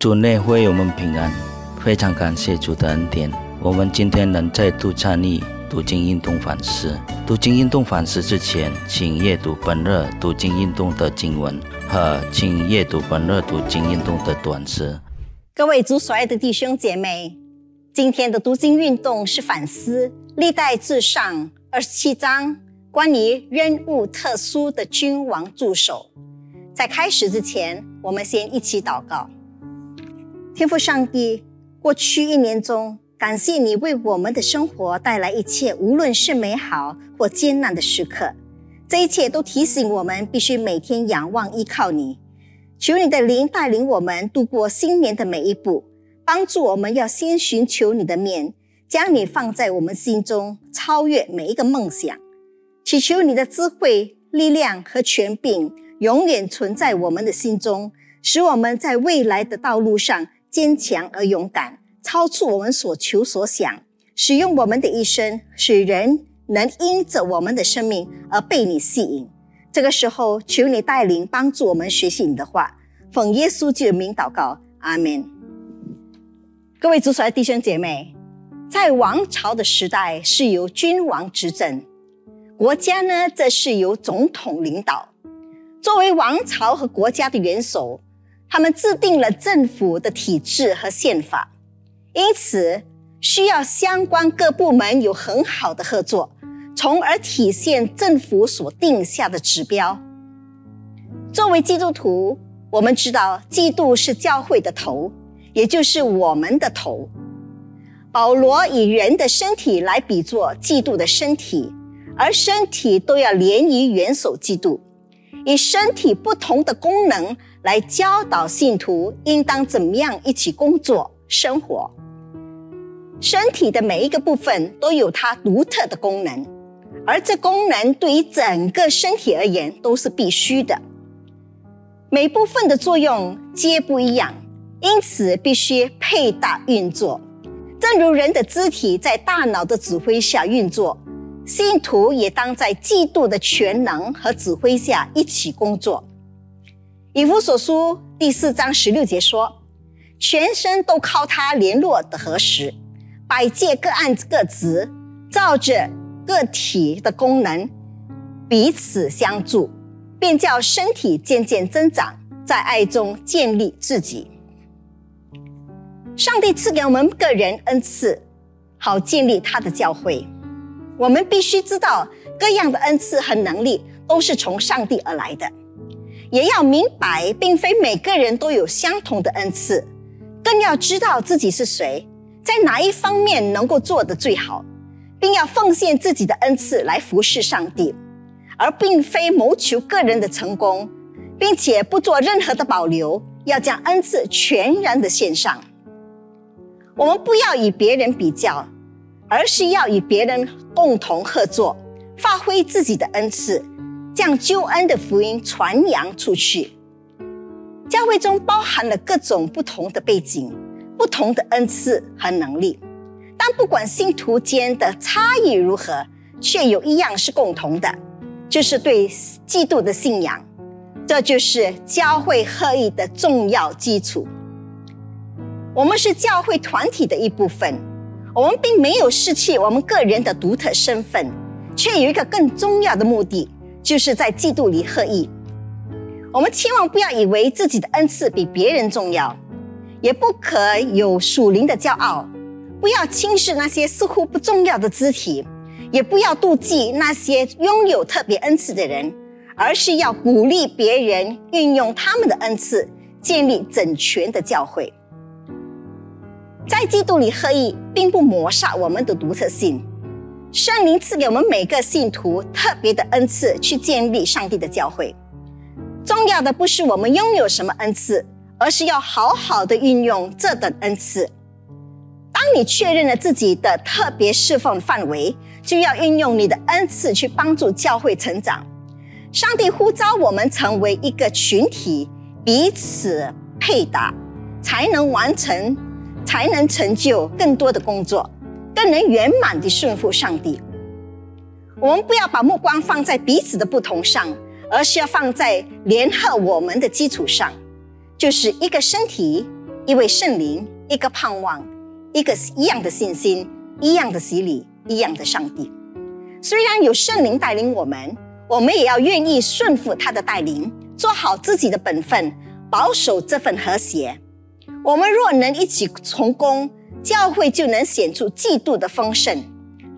主内会友们平安，非常感谢主的恩典。我们今天能再度参与读经运动反思。读经运动反思之前，请阅读本日读经运动的经文和请阅读本日读经运动的短诗。各位主所爱的弟兄姐妹，今天的读经运动是反思历代至上二十七章关于任务特殊的君王助手。在开始之前，我们先一起祷告。天父上帝，过去一年中，感谢你为我们的生活带来一切，无论是美好或艰难的时刻，这一切都提醒我们必须每天仰望依靠你。求你的灵带领我们度过新年的每一步，帮助我们要先寻求你的面，将你放在我们心中，超越每一个梦想。祈求你的智慧、力量和权柄永远存在我们的心中，使我们在未来的道路上。坚强而勇敢，超出我们所求所想，使用我们的一生，使人能因着我们的生命而被你吸引。这个时候，求你带领帮助我们学习你的话，奉耶稣基督名祷告，阿门。各位主所的弟兄姐妹，在王朝的时代是由君王执政，国家呢则是由总统领导。作为王朝和国家的元首。他们制定了政府的体制和宪法，因此需要相关各部门有很好的合作，从而体现政府所定下的指标。作为基督徒，我们知道基督是教会的头，也就是我们的头。保罗以人的身体来比作基督的身体，而身体都要连于元首基督。以身体不同的功能来教导信徒应当怎么样一起工作生活。身体的每一个部分都有它独特的功能，而这功能对于整个身体而言都是必须的。每部分的作用皆不一样，因此必须配搭运作。正如人的肢体在大脑的指挥下运作。信徒也当在基督的全能和指挥下一起工作。以弗所书第四章十六节说：“全身都靠他联络的合时，百界各按各职，照着个体的功能彼此相助，便叫身体渐渐增长，在爱中建立自己。”上帝赐给我们个人恩赐，好建立他的教会。我们必须知道，各样的恩赐和能力都是从上帝而来的，也要明白，并非每个人都有相同的恩赐，更要知道自己是谁，在哪一方面能够做得最好，并要奉献自己的恩赐来服侍上帝，而并非谋求个人的成功，并且不做任何的保留，要将恩赐全然的献上。我们不要与别人比较。而是要与别人共同合作，发挥自己的恩赐，将救恩的福音传扬出去。教会中包含了各种不同的背景、不同的恩赐和能力，但不管信徒间的差异如何，却有一样是共同的，就是对基督的信仰。这就是教会合一的重要基础。我们是教会团体的一部分。我们并没有失去我们个人的独特身份，却有一个更重要的目的，就是在嫉妒里合一。我们千万不要以为自己的恩赐比别人重要，也不可有属灵的骄傲。不要轻视那些似乎不重要的肢体，也不要妒忌那些拥有特别恩赐的人，而是要鼓励别人运用他们的恩赐，建立整全的教会。在基督里合一，并不抹杀我们的独特性。圣灵赐给我们每个信徒特别的恩赐，去建立上帝的教会。重要的不是我们拥有什么恩赐，而是要好好的运用这等恩赐。当你确认了自己的特别侍奉范围，就要运用你的恩赐去帮助教会成长。上帝呼召我们成为一个群体，彼此配搭，才能完成。才能成就更多的工作，更能圆满地顺服上帝。我们不要把目光放在彼此的不同上，而是要放在联合我们的基础上，就是一个身体，一位圣灵，一个盼望，一个一样的信心，一样的洗礼，一样的上帝。虽然有圣灵带领我们，我们也要愿意顺服他的带领，做好自己的本分，保守这份和谐。我们若能一起从工，教会就能显出基督的丰盛。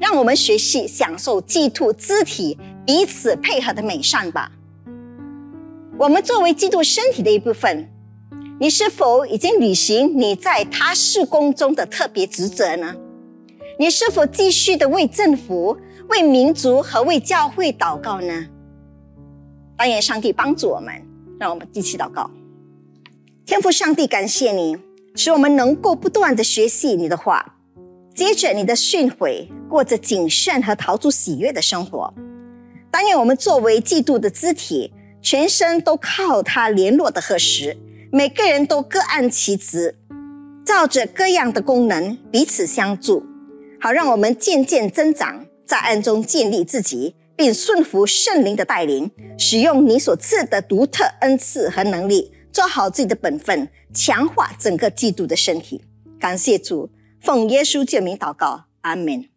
让我们学习享受基督肢体彼此配合的美善吧。我们作为基督身体的一部分，你是否已经履行你在他事工中的特别职责呢？你是否继续的为政府、为民族和为教会祷告呢？但愿上帝帮助我们，让我们一起祷告。天父上帝，感谢你，使我们能够不断的学习你的话。接着你的训诲，过着谨慎和陶铸喜悦的生活。但愿我们作为基督的肢体，全身都靠他联络的合时，每个人都各按其职，照着各样的功能彼此相助，好让我们渐渐增长，在暗中建立自己，并顺服圣灵的带领，使用你所赐的独特恩赐和能力，做好自己的本分，强化整个基督的身体。感谢主。奉耶稣救名祷告，阿门。